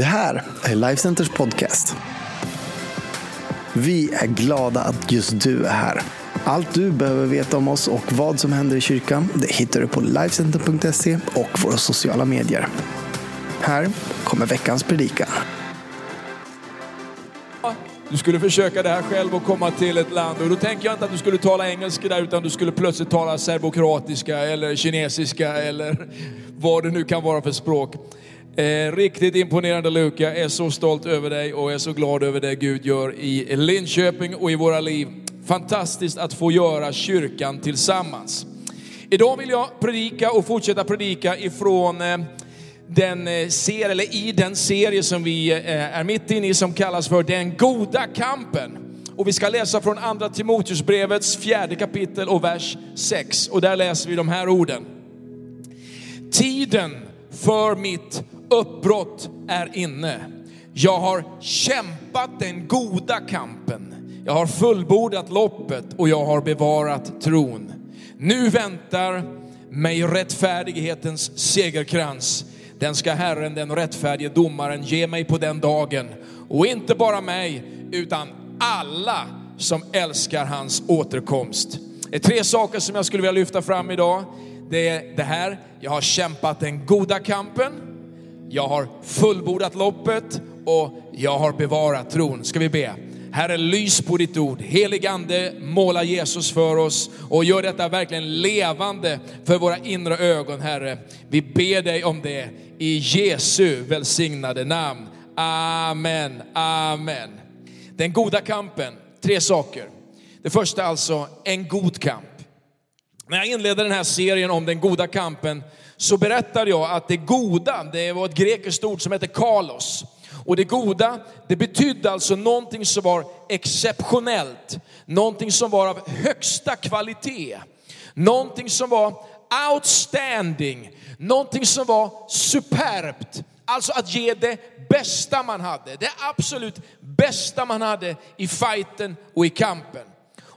Det här är Lifecenters podcast. Vi är glada att just du är här. Allt du behöver veta om oss och vad som händer i kyrkan det hittar du på Lifecenter.se och våra sociala medier. Här kommer veckans predikan. Du skulle försöka det här själv och komma till ett land. Och då tänker jag inte att du skulle tala engelska där, utan du skulle plötsligt tala serbokroatiska eller kinesiska eller vad det nu kan vara för språk. Eh, riktigt imponerande Luka, jag är så stolt över dig och är så glad över det Gud gör i Linköping och i våra liv. Fantastiskt att få göra kyrkan tillsammans. Idag vill jag predika och fortsätta predika ifrån eh, den eh, serie, eller i den serie som vi eh, är mitt inne i som kallas för Den goda kampen. Och vi ska läsa från andra Timoteusbrevets fjärde kapitel och vers 6. Och där läser vi de här orden. Tiden för mitt uppbrott är inne. Jag har kämpat den goda kampen. Jag har fullbordat loppet och jag har bevarat tron. Nu väntar mig rättfärdighetens segerkrans. Den ska Herren, den rättfärdige domaren, ge mig på den dagen. Och inte bara mig, utan alla som älskar hans återkomst. Det är tre saker som jag skulle vilja lyfta fram idag. Det är det här, jag har kämpat den goda kampen, jag har fullbordat loppet och jag har bevarat tron. Ska vi be? Herre, lys på ditt ord. Helig ande, måla Jesus för oss och gör detta verkligen levande för våra inre ögon, Herre. Vi ber dig om det i Jesu välsignade namn. Amen, amen. Den goda kampen, tre saker. Det första alltså, en god kamp. När jag inledde den här serien om den goda kampen så berättade jag att det goda, det var ett grekiskt ord som heter kalos. Och det goda, det betydde alltså någonting som var exceptionellt, någonting som var av högsta kvalitet, någonting som var outstanding, någonting som var superbt. Alltså att ge det bästa man hade, det absolut bästa man hade i fighten och i kampen.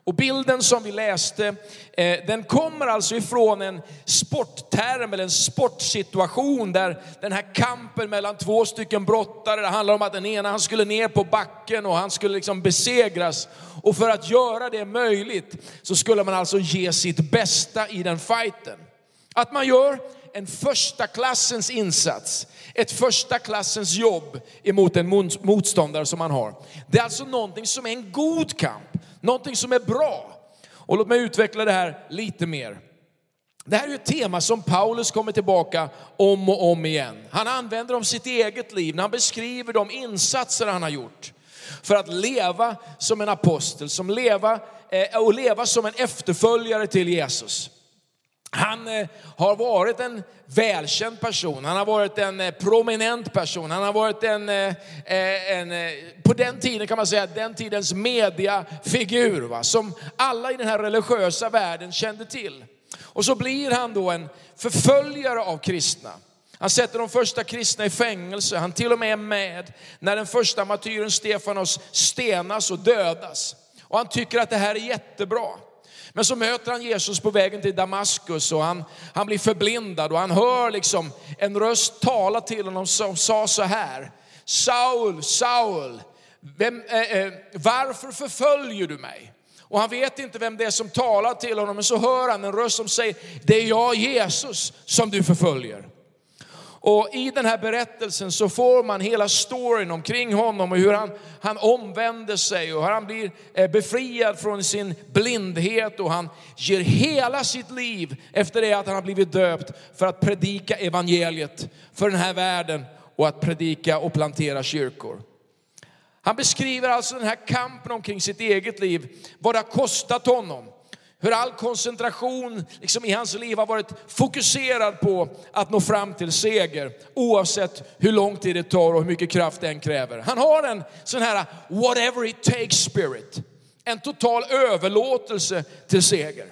Och bilden som vi läste, eh, den kommer alltså ifrån en sportterm eller en sportsituation där den här kampen mellan två stycken brottare, det handlar om att den ena han skulle ner på backen och han skulle liksom besegras. Och för att göra det möjligt så skulle man alltså ge sitt bästa i den fighten. Att man gör en första klassens insats, ett första klassens jobb emot en motståndare som man har. Det är alltså någonting som är en god kamp, någonting som är bra. Och låt mig utveckla det här lite mer. Det här är ett tema som Paulus kommer tillbaka om och om igen. Han använder om sitt eget liv när han beskriver de insatser han har gjort för att leva som en apostel, som leva, eh, och leva som en efterföljare till Jesus. Han eh, har varit en välkänd person, han har varit en eh, prominent person, han har varit en, eh, en på den tiden kan man säga, den tidens mediafigur va? som alla i den här religiösa världen kände till. Och så blir han då en förföljare av kristna. Han sätter de första kristna i fängelse, han till och med är med när den första martyren Stefanos stenas och dödas. Och han tycker att det här är jättebra. Men så möter han Jesus på vägen till Damaskus och han, han blir förblindad och han hör liksom en röst tala till honom som sa så här. Saul, Saul, vem, äh, varför förföljer du mig? Och han vet inte vem det är som talar till honom, men så hör han en röst som säger, det är jag Jesus som du förföljer. Och i den här berättelsen så får man hela storyn omkring honom och hur han, han omvänder sig och hur han blir eh, befriad från sin blindhet och han ger hela sitt liv efter det att han har blivit döpt för att predika evangeliet för den här världen och att predika och plantera kyrkor. Han beskriver alltså den här kampen omkring sitt eget liv, vad det har kostat honom. Hur all koncentration liksom i hans liv har varit fokuserad på att nå fram till seger, oavsett hur lång tid det tar och hur mycket kraft den kräver. Han har en sån här whatever it takes spirit, en total överlåtelse till seger.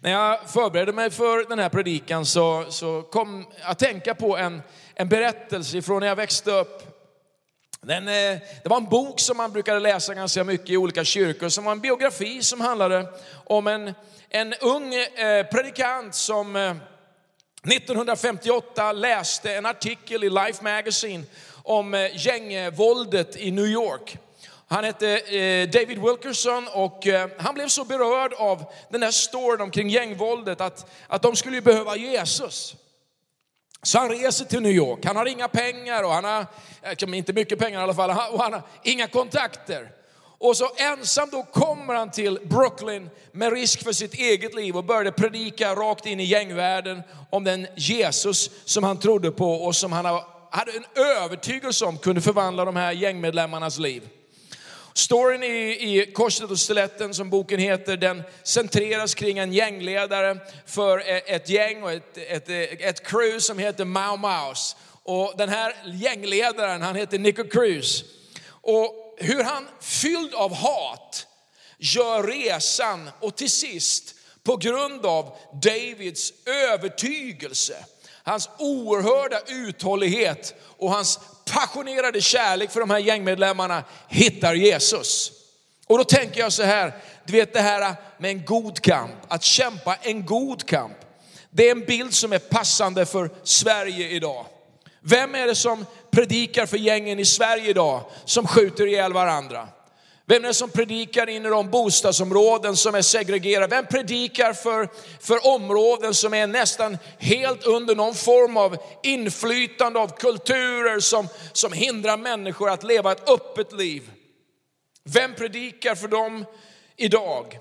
När jag förberedde mig för den här predikan så, så kom jag att tänka på en, en berättelse från när jag växte upp den, eh, det var en bok som man brukade läsa ganska mycket i olika kyrkor, som var en biografi som handlade om en, en ung eh, predikant som, eh, 1958 läste en artikel i Life Magazine om gängvåldet i New York. Han hette David Wilkerson och han blev så berörd av den här storyn omkring gängvåldet att, att de skulle behöva Jesus. Så han reser till New York. Han har inga pengar och han har, eh, inte mycket pengar i alla fall, och han har inga kontakter. Och så ensam då kommer han till Brooklyn med risk för sitt eget liv och började predika rakt in i gängvärlden om den Jesus som han trodde på och som han hade en övertygelse om kunde förvandla de här gängmedlemmarnas liv. Storyn i, i Korset och Stiletten som boken heter, den centreras kring en gängledare för eh, ett gäng och ett, ett, eh, ett crew som heter Mau Maus. Och den här gängledaren, han heter Nico Cruz. Och hur han fylld av hat gör resan och till sist på grund av Davids övertygelse, hans oerhörda uthållighet och hans passionerade kärlek för de här gängmedlemmarna hittar Jesus. Och då tänker jag så här, du vet det här med en god kamp, att kämpa en god kamp. Det är en bild som är passande för Sverige idag. Vem är det som predikar för gängen i Sverige idag som skjuter ihjäl varandra? Vem är det som predikar in i de bostadsområden som är segregerade? Vem predikar för, för områden som är nästan helt under någon form av inflytande av kulturer som, som hindrar människor att leva ett öppet liv? Vem predikar för dem idag?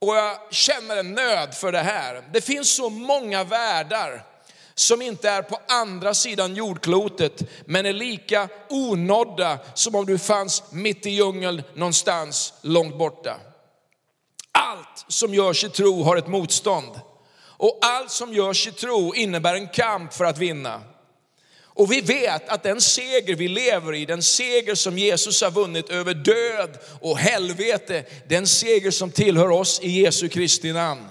Och jag känner en nöd för det här. Det finns så många världar som inte är på andra sidan jordklotet, men är lika onådda som om du fanns mitt i djungeln någonstans långt borta. Allt som görs i tro har ett motstånd. Och allt som görs i tro innebär en kamp för att vinna. Och vi vet att den seger vi lever i, den seger som Jesus har vunnit över död och helvete, den seger som tillhör oss i Jesu Kristi namn.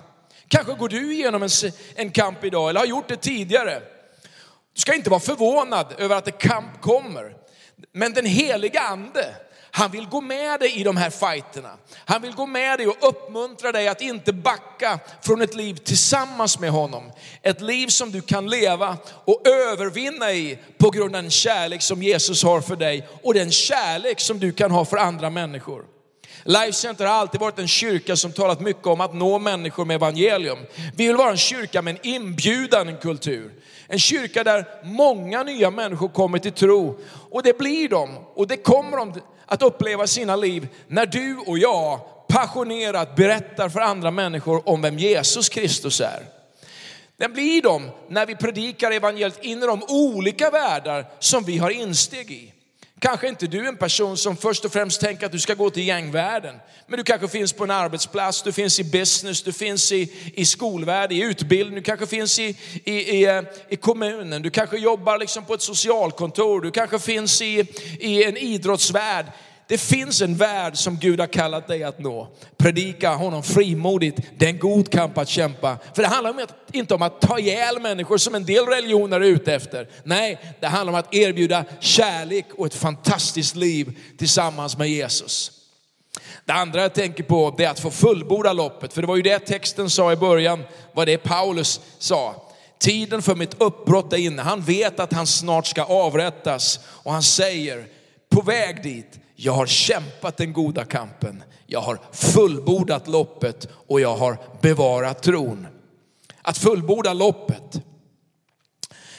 Kanske går du igenom en, en kamp idag eller har gjort det tidigare. Du ska inte vara förvånad över att en kamp kommer. Men den heliga ande, han vill gå med dig i de här fighterna. Han vill gå med dig och uppmuntra dig att inte backa från ett liv tillsammans med honom. Ett liv som du kan leva och övervinna i på grund av den kärlek som Jesus har för dig och den kärlek som du kan ha för andra människor. Life Center har alltid varit en kyrka som talat mycket om att nå människor med evangelium. Vi vill vara en kyrka med en inbjudande kultur. En kyrka där många nya människor kommer till tro. Och det blir de, och det kommer de att uppleva sina liv när du och jag passionerat berättar för andra människor om vem Jesus Kristus är. Den blir de när vi predikar evangeliet in i de olika världar som vi har insteg i. Kanske inte du är en person som först och främst tänker att du ska gå till gängvärlden. Men du kanske finns på en arbetsplats, du finns i business, du finns i, i skolvärlden, i utbildning, du kanske finns i, i, i, eh, i kommunen, du kanske jobbar liksom på ett socialkontor, du kanske finns i, i en idrottsvärld. Det finns en värld som Gud har kallat dig att nå. Predika honom frimodigt. Det är en god kamp att kämpa. För det handlar inte om att ta ihjäl människor som en del religioner är ute efter. Nej, det handlar om att erbjuda kärlek och ett fantastiskt liv tillsammans med Jesus. Det andra jag tänker på är att få fullborda loppet. För det var ju det texten sa i början, vad det Paulus sa. Tiden för mitt uppbrott är inne. Han vet att han snart ska avrättas och han säger, på väg dit, jag har kämpat den goda kampen, jag har fullbordat loppet och jag har bevarat tron. Att fullborda loppet.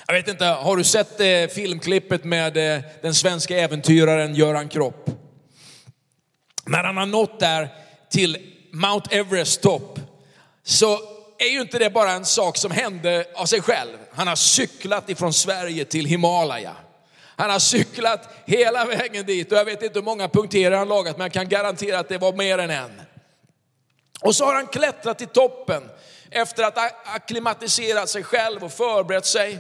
Jag vet inte, har du sett eh, filmklippet med eh, den svenska äventyraren Göran Kropp? När han har nått där till Mount Everest topp så är ju inte det bara en sak som hände av sig själv. Han har cyklat ifrån Sverige till Himalaya. Han har cyklat hela vägen dit och jag vet inte hur många punkterar han lagat men jag kan garantera att det var mer än en. Och så har han klättrat till toppen efter att ha akklimatiserat sig själv och förberett sig.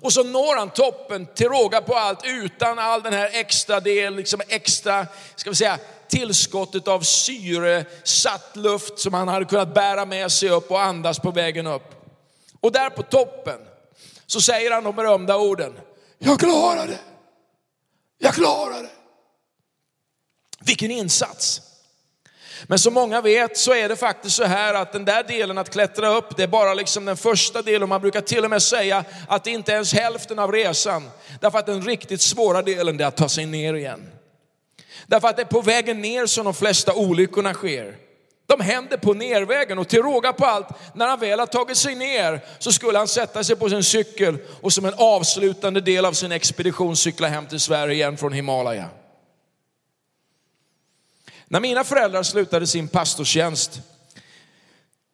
Och så når han toppen till råga på allt utan all den här extra del, liksom extra, ska vi säga, tillskottet av syresatt luft som han hade kunnat bära med sig upp och andas på vägen upp. Och där på toppen så säger han de berömda orden, jag klarar det. Jag klarar det. Vilken insats. Men som många vet så är det faktiskt så här att den där delen att klättra upp, det är bara liksom den första delen. Man brukar till och med säga att det inte är ens hälften av resan. Därför att den riktigt svåra delen är att ta sig ner igen. Därför att det är på vägen ner som de flesta olyckorna sker. De händer på nervägen och till råga på allt, när han väl har tagit sig ner så skulle han sätta sig på sin cykel och som en avslutande del av sin expedition cykla hem till Sverige igen från Himalaya. När mina föräldrar slutade sin pastorstjänst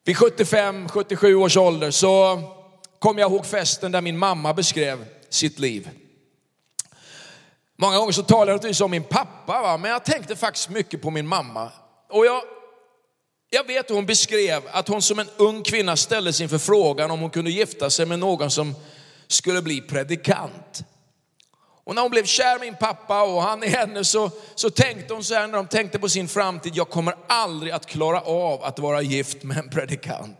vid 75-77 års ålder så kom jag ihåg festen där min mamma beskrev sitt liv. Många gånger så talar jag naturligtvis om min pappa, va? men jag tänkte faktiskt mycket på min mamma. Och jag, jag vet hur hon beskrev att hon som en ung kvinna ställdes inför frågan om hon kunde gifta sig med någon som skulle bli predikant. Och när hon blev kär i min pappa och han i henne så, så tänkte hon så här när de tänkte på sin framtid, jag kommer aldrig att klara av att vara gift med en predikant.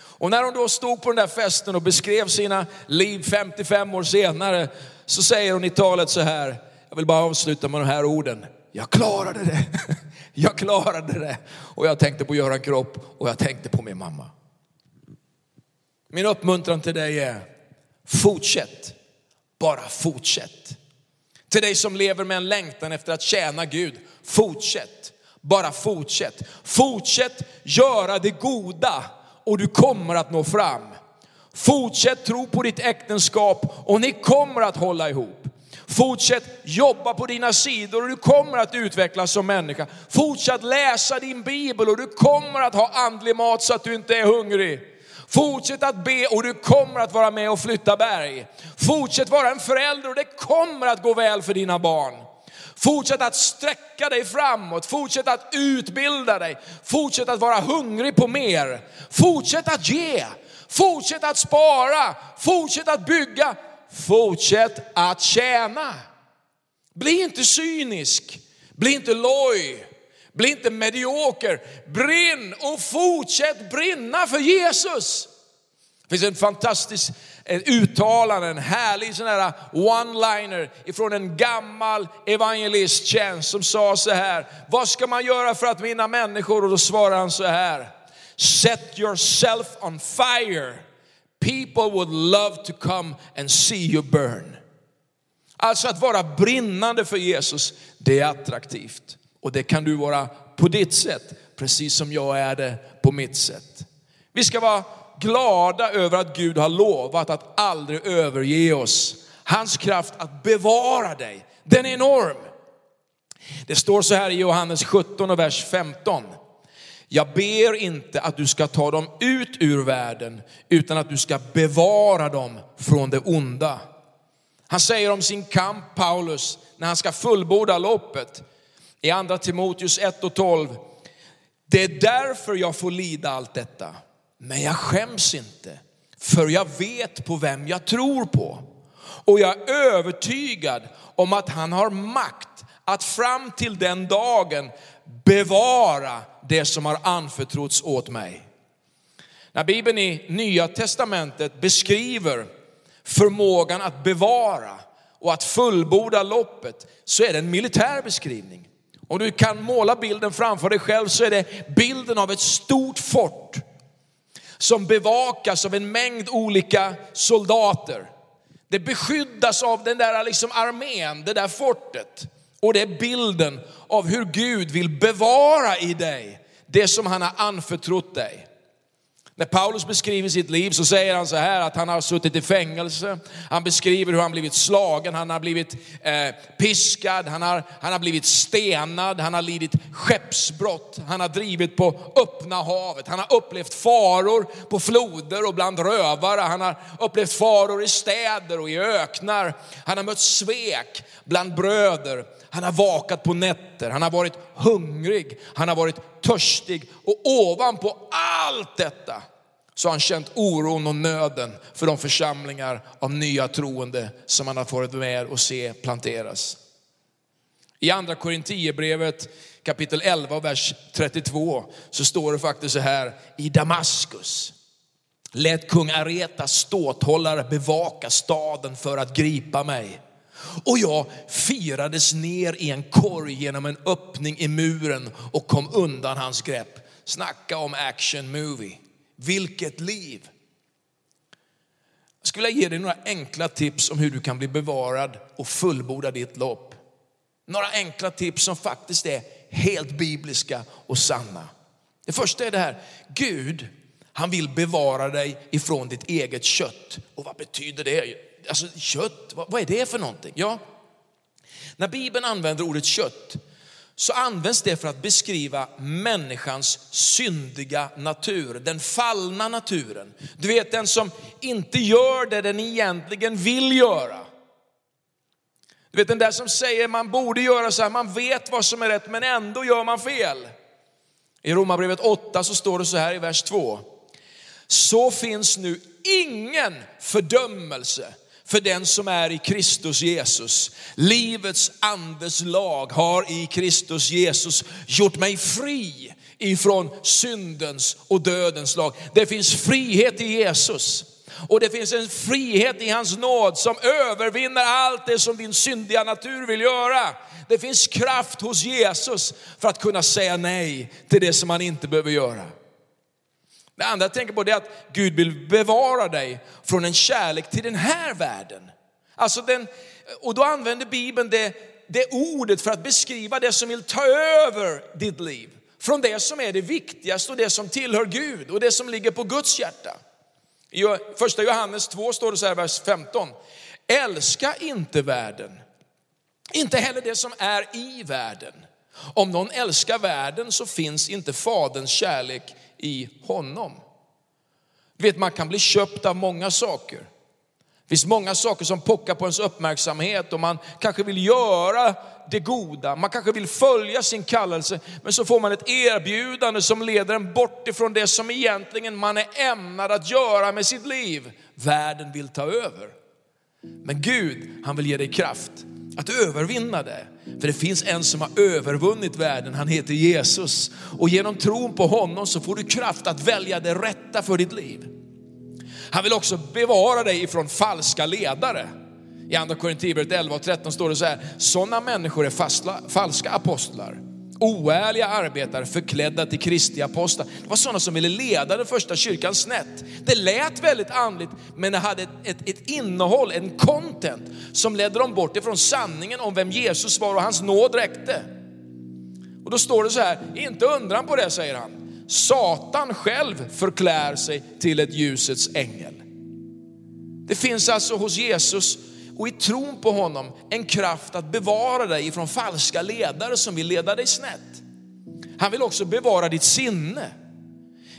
Och när hon då stod på den där festen och beskrev sina liv 55 år senare så säger hon i talet så här, jag vill bara avsluta med de här orden, jag klarade det, jag klarade det. Och jag tänkte på Göran Kropp och jag tänkte på min mamma. Min uppmuntran till dig är, fortsätt bara fortsätt. Till dig som lever med en längtan efter att tjäna Gud, fortsätt. Bara fortsätt. Fortsätt göra det goda och du kommer att nå fram. Fortsätt tro på ditt äktenskap och ni kommer att hålla ihop. Fortsätt jobba på dina sidor och du kommer att utvecklas som människa. Fortsätt läsa din bibel och du kommer att ha andlig mat så att du inte är hungrig. Fortsätt att be och du kommer att vara med och flytta berg. Fortsätt vara en förälder och det kommer att gå väl för dina barn. Fortsätt att sträcka dig framåt, fortsätt att utbilda dig, fortsätt att vara hungrig på mer. Fortsätt att ge, fortsätt att spara, fortsätt att bygga, fortsätt att tjäna. Bli inte cynisk, bli inte loj, bli inte medioker. Brinn och fortsätt brinna för Jesus. Det finns en fantastisk uttalande, en härlig sån här one-liner ifrån en gammal evangelisttjänst som sa så här, vad ska man göra för att vinna människor? Och då svarar han så här, set yourself on fire. People would love to come and see you burn. Alltså att vara brinnande för Jesus, det är attraktivt. Och det kan du vara på ditt sätt, precis som jag är det på mitt sätt. Vi ska vara glada över att Gud har lovat att aldrig överge oss. Hans kraft att bevara dig, den är enorm. Det står så här i Johannes 17 och vers 15. Jag ber inte att du ska ta dem ut ur världen, utan att du ska bevara dem från det onda. Han säger om sin kamp, Paulus, när han ska fullborda loppet i andra Timoteus 1 och 12. Det är därför jag får lida allt detta. Men jag skäms inte, för jag vet på vem jag tror på. Och jag är övertygad om att han har makt att fram till den dagen bevara det som har anförtrotts åt mig. När Bibeln i Nya Testamentet beskriver förmågan att bevara och att fullborda loppet så är det en militär beskrivning. Om du kan måla bilden framför dig själv så är det bilden av ett stort fort som bevakas av en mängd olika soldater. Det beskyddas av den där liksom armén, det där fortet. Och det är bilden av hur Gud vill bevara i dig det som han har anförtrott dig. När Paulus beskriver sitt liv så säger han så här att han har suttit i fängelse. Han beskriver hur han blivit slagen, han har blivit eh, piskad, han har, han har blivit stenad, han har lidit skeppsbrott, han har drivit på öppna havet, han har upplevt faror på floder och bland rövare, han har upplevt faror i städer och i öknar, han har mött svek bland bröder, han har vakat på nätter, han har varit hungrig, han har varit törstig och ovanpå allt detta så har han känt oron och nöden för de församlingar av nya troende som han har fått med och se planteras. I andra Korintierbrevet kapitel 11 vers 32 så står det faktiskt så här, i Damaskus lät kung Aretas ståthållare bevaka staden för att gripa mig. Och jag firades ner i en korg genom en öppning i muren och kom undan hans grepp. Snacka om action movie. Vilket liv! Jag skulle vilja ge dig några enkla tips om hur du kan bli bevarad och fullborda ditt lopp. Några enkla tips som faktiskt är helt bibliska och sanna. Det första är det här, Gud, han vill bevara dig ifrån ditt eget kött. Och vad betyder det? Alltså kött, vad är det för någonting? Ja, när Bibeln använder ordet kött så används det för att beskriva människans syndiga natur, den fallna naturen. Du vet den som inte gör det den egentligen vill göra. Du vet den där som säger man borde göra så här, man vet vad som är rätt men ändå gör man fel. I Romarbrevet 8 så står det så här i vers 2. Så finns nu ingen fördömelse för den som är i Kristus Jesus. Livets andes lag har i Kristus Jesus gjort mig fri ifrån syndens och dödens lag. Det finns frihet i Jesus. Och det finns en frihet i hans nåd som övervinner allt det som din syndiga natur vill göra. Det finns kraft hos Jesus för att kunna säga nej till det som man inte behöver göra. Det andra jag tänker på är att Gud vill bevara dig från en kärlek till den här världen. Alltså den, och då använder Bibeln det, det ordet för att beskriva det som vill ta över ditt liv. Från det som är det viktigaste och det som tillhör Gud och det som ligger på Guds hjärta. I första Johannes 2 står det så här, vers 15. Älska inte världen, inte heller det som är i världen. Om någon älskar världen så finns inte faderns kärlek i honom. Du vet, man kan bli köpt av många saker. Det finns många saker som pockar på ens uppmärksamhet och man kanske vill göra det goda, man kanske vill följa sin kallelse, men så får man ett erbjudande som leder en bort ifrån det som egentligen man är ämnad att göra med sitt liv. Världen vill ta över. Men Gud, han vill ge dig kraft att övervinna det. För det finns en som har övervunnit världen, han heter Jesus. Och genom tron på honom så får du kraft att välja det rätta för ditt liv. Han vill också bevara dig ifrån falska ledare. I andra Korinthierbrevet 11 och 13 står det så här, sådana människor är fastla, falska apostlar oärliga arbetare förklädda till Kristi apostlar. Det var sådana som ville leda den första kyrkan snett. Det lät väldigt andligt, men det hade ett, ett, ett innehåll, en content som ledde dem bort ifrån sanningen om vem Jesus var och hans nåd räckte. Och då står det så här, inte undran på det säger han. Satan själv förklär sig till ett ljusets ängel. Det finns alltså hos Jesus och i tron på honom en kraft att bevara dig ifrån falska ledare som vill leda dig snett. Han vill också bevara ditt sinne.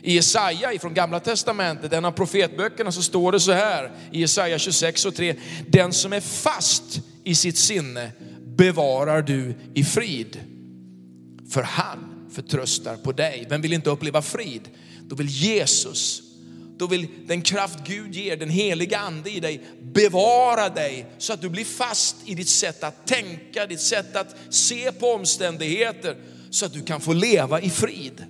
I Jesaja från gamla testamentet, en av profetböckerna, så står det så här i Jesaja 26 och 3. Den som är fast i sitt sinne bevarar du i frid. För han förtröstar på dig. Vem vill inte uppleva frid? Då vill Jesus då vill den kraft Gud ger, den heliga ande i dig, bevara dig så att du blir fast i ditt sätt att tänka, ditt sätt att se på omständigheter så att du kan få leva i frid.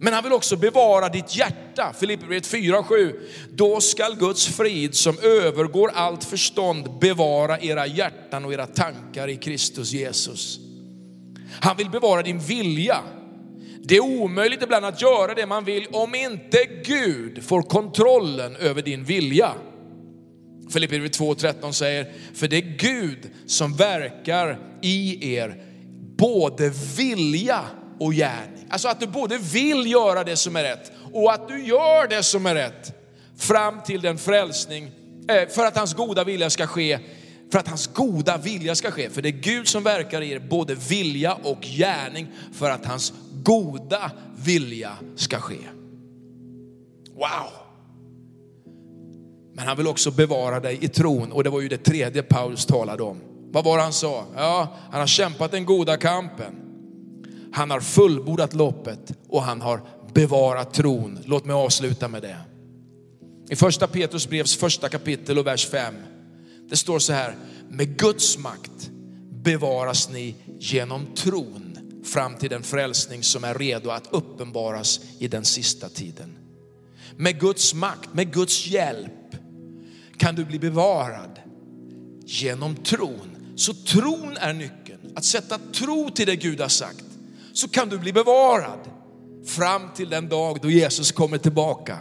Men han vill också bevara ditt hjärta. Filipperbrevet 4.7. Då skall Guds frid som övergår allt förstånd bevara era hjärtan och era tankar i Kristus Jesus. Han vill bevara din vilja. Det är omöjligt ibland att göra det man vill om inte Gud får kontrollen över din vilja. Filipperbrevet 2.13 säger, för det är Gud som verkar i er både vilja och gärning. Alltså att du både vill göra det som är rätt och att du gör det som är rätt fram till den frälsning, eh, för att hans goda vilja ska ske för att hans goda vilja ska ske. För det är Gud som verkar i er både vilja och gärning för att hans goda vilja ska ske. Wow! Men han vill också bevara dig i tron och det var ju det tredje Paulus talade om. Vad var det han sa? Ja, han har kämpat den goda kampen. Han har fullbordat loppet och han har bevarat tron. Låt mig avsluta med det. I första Petrus brevs första kapitel och vers 5. Det står så här, med Guds makt bevaras ni genom tron fram till den frälsning som är redo att uppenbaras i den sista tiden. Med Guds makt, med Guds hjälp kan du bli bevarad genom tron. Så tron är nyckeln. Att sätta tro till det Gud har sagt. Så kan du bli bevarad fram till den dag då Jesus kommer tillbaka.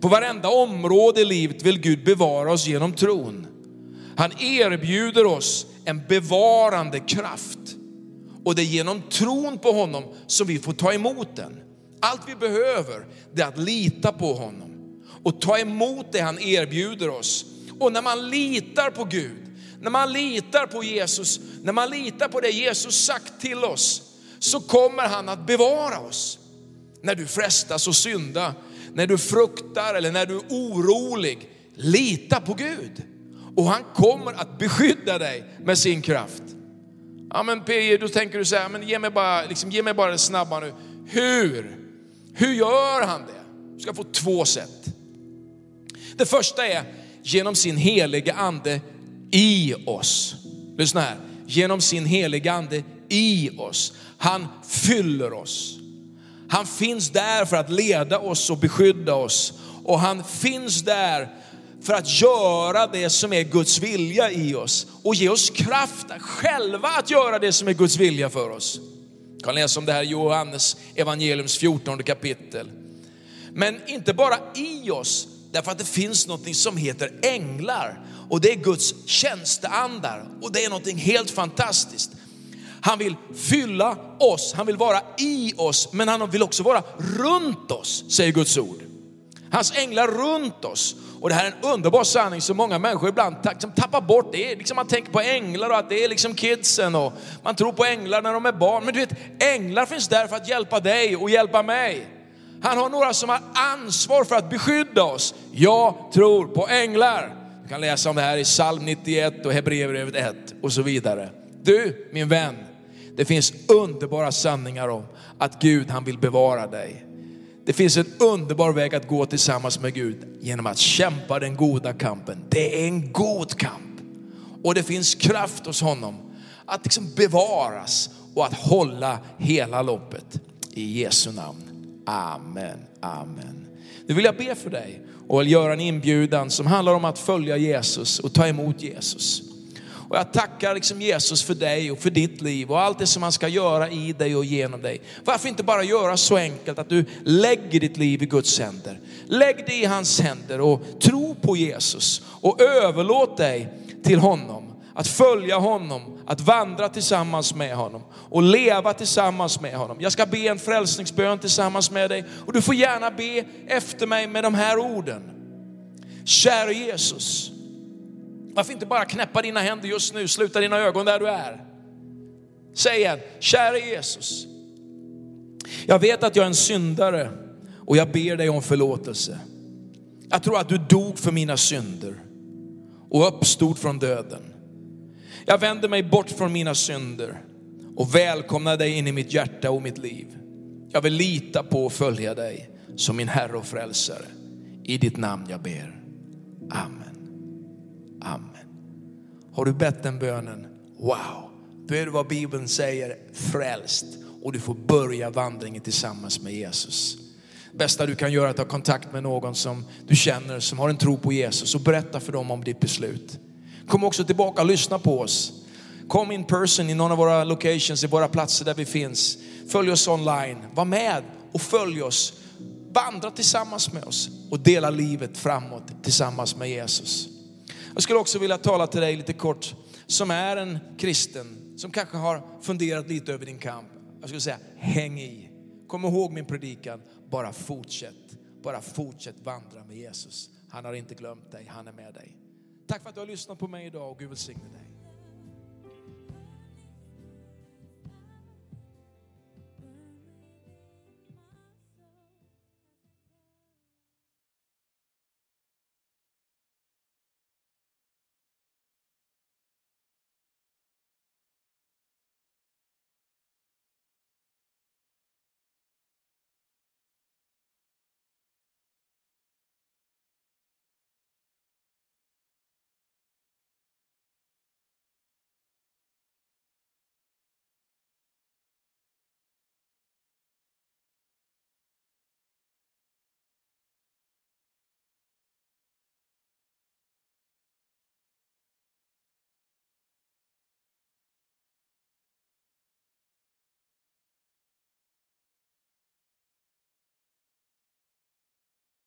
På varenda område i livet vill Gud bevara oss genom tron. Han erbjuder oss en bevarande kraft. Och det är genom tron på honom som vi får ta emot den. Allt vi behöver är att lita på honom och ta emot det han erbjuder oss. Och när man litar på Gud, när man litar på Jesus, när man litar på det Jesus sagt till oss, så kommer han att bevara oss. När du frestas att synda, när du fruktar eller när du är orolig, lita på Gud. Och han kommer att beskydda dig med sin kraft. Ja men PJ, då tänker du så här, men ge mig bara, liksom, ge mig bara det snabba nu. Hur? Hur gör han det? Du ska få två sätt. Det första är genom sin heliga ande i oss. Lyssna här, genom sin heliga ande i oss. Han fyller oss. Han finns där för att leda oss och beskydda oss. Och han finns där för att göra det som är Guds vilja i oss och ge oss kraft själva att göra det som är Guds vilja för oss. Jag kan läsa om det här i Johannes evangeliums 14 kapitel. Men inte bara i oss, därför att det finns något som heter änglar och det är Guds tjänsteandar och det är något helt fantastiskt. Han vill fylla oss, han vill vara i oss, men han vill också vara runt oss, säger Guds ord. Hans änglar runt oss. Och det här är en underbar sanning som många människor ibland liksom tappar bort. Det är liksom man tänker på änglar och att det är liksom kidsen och man tror på änglar när de är barn. Men du vet, änglar finns där för att hjälpa dig och hjälpa mig. Han har några som har ansvar för att beskydda oss. Jag tror på änglar. Du kan läsa om det här i psalm 91 och Hebreerbrevet 1 och så vidare. Du, min vän, det finns underbara sanningar om att Gud han vill bevara dig. Det finns en underbar väg att gå tillsammans med Gud genom att kämpa den goda kampen. Det är en god kamp. Och det finns kraft hos honom att liksom bevaras och att hålla hela loppet. I Jesu namn. Amen, amen. Nu vill jag be för dig och göra en inbjudan som handlar om att följa Jesus och ta emot Jesus. Och jag tackar liksom Jesus för dig och för ditt liv och allt det som han ska göra i dig och genom dig. Varför inte bara göra så enkelt att du lägger ditt liv i Guds händer. Lägg det i hans händer och tro på Jesus och överlåt dig till honom. Att följa honom, att vandra tillsammans med honom och leva tillsammans med honom. Jag ska be en frälsningsbön tillsammans med dig och du får gärna be efter mig med de här orden. Kära Jesus, varför inte bara knäppa dina händer just nu, sluta dina ögon där du är. Säg igen, kära Jesus. Jag vet att jag är en syndare och jag ber dig om förlåtelse. Jag tror att du dog för mina synder och uppstod från döden. Jag vänder mig bort från mina synder och välkomnar dig in i mitt hjärta och mitt liv. Jag vill lita på och följa dig som min Herre och Frälsare. I ditt namn jag ber. Amen. Amen. Har du bett den bönen? Wow, då är du vad Bibeln säger frälst och du får börja vandringen tillsammans med Jesus. Bästa du kan göra är att ta kontakt med någon som du känner som har en tro på Jesus och berätta för dem om ditt beslut. Kom också tillbaka och lyssna på oss. Kom in person i någon av våra locations, i våra platser där vi finns. Följ oss online, var med och följ oss. Vandra tillsammans med oss och dela livet framåt tillsammans med Jesus. Jag skulle också vilja tala till dig lite kort som är en kristen, som kanske har funderat lite över din kamp. Jag skulle säga, häng i. Kom ihåg min predikan, bara fortsätt. Bara fortsätt vandra med Jesus. Han har inte glömt dig, han är med dig. Tack för att du har lyssnat på mig idag och Gud välsigne dig.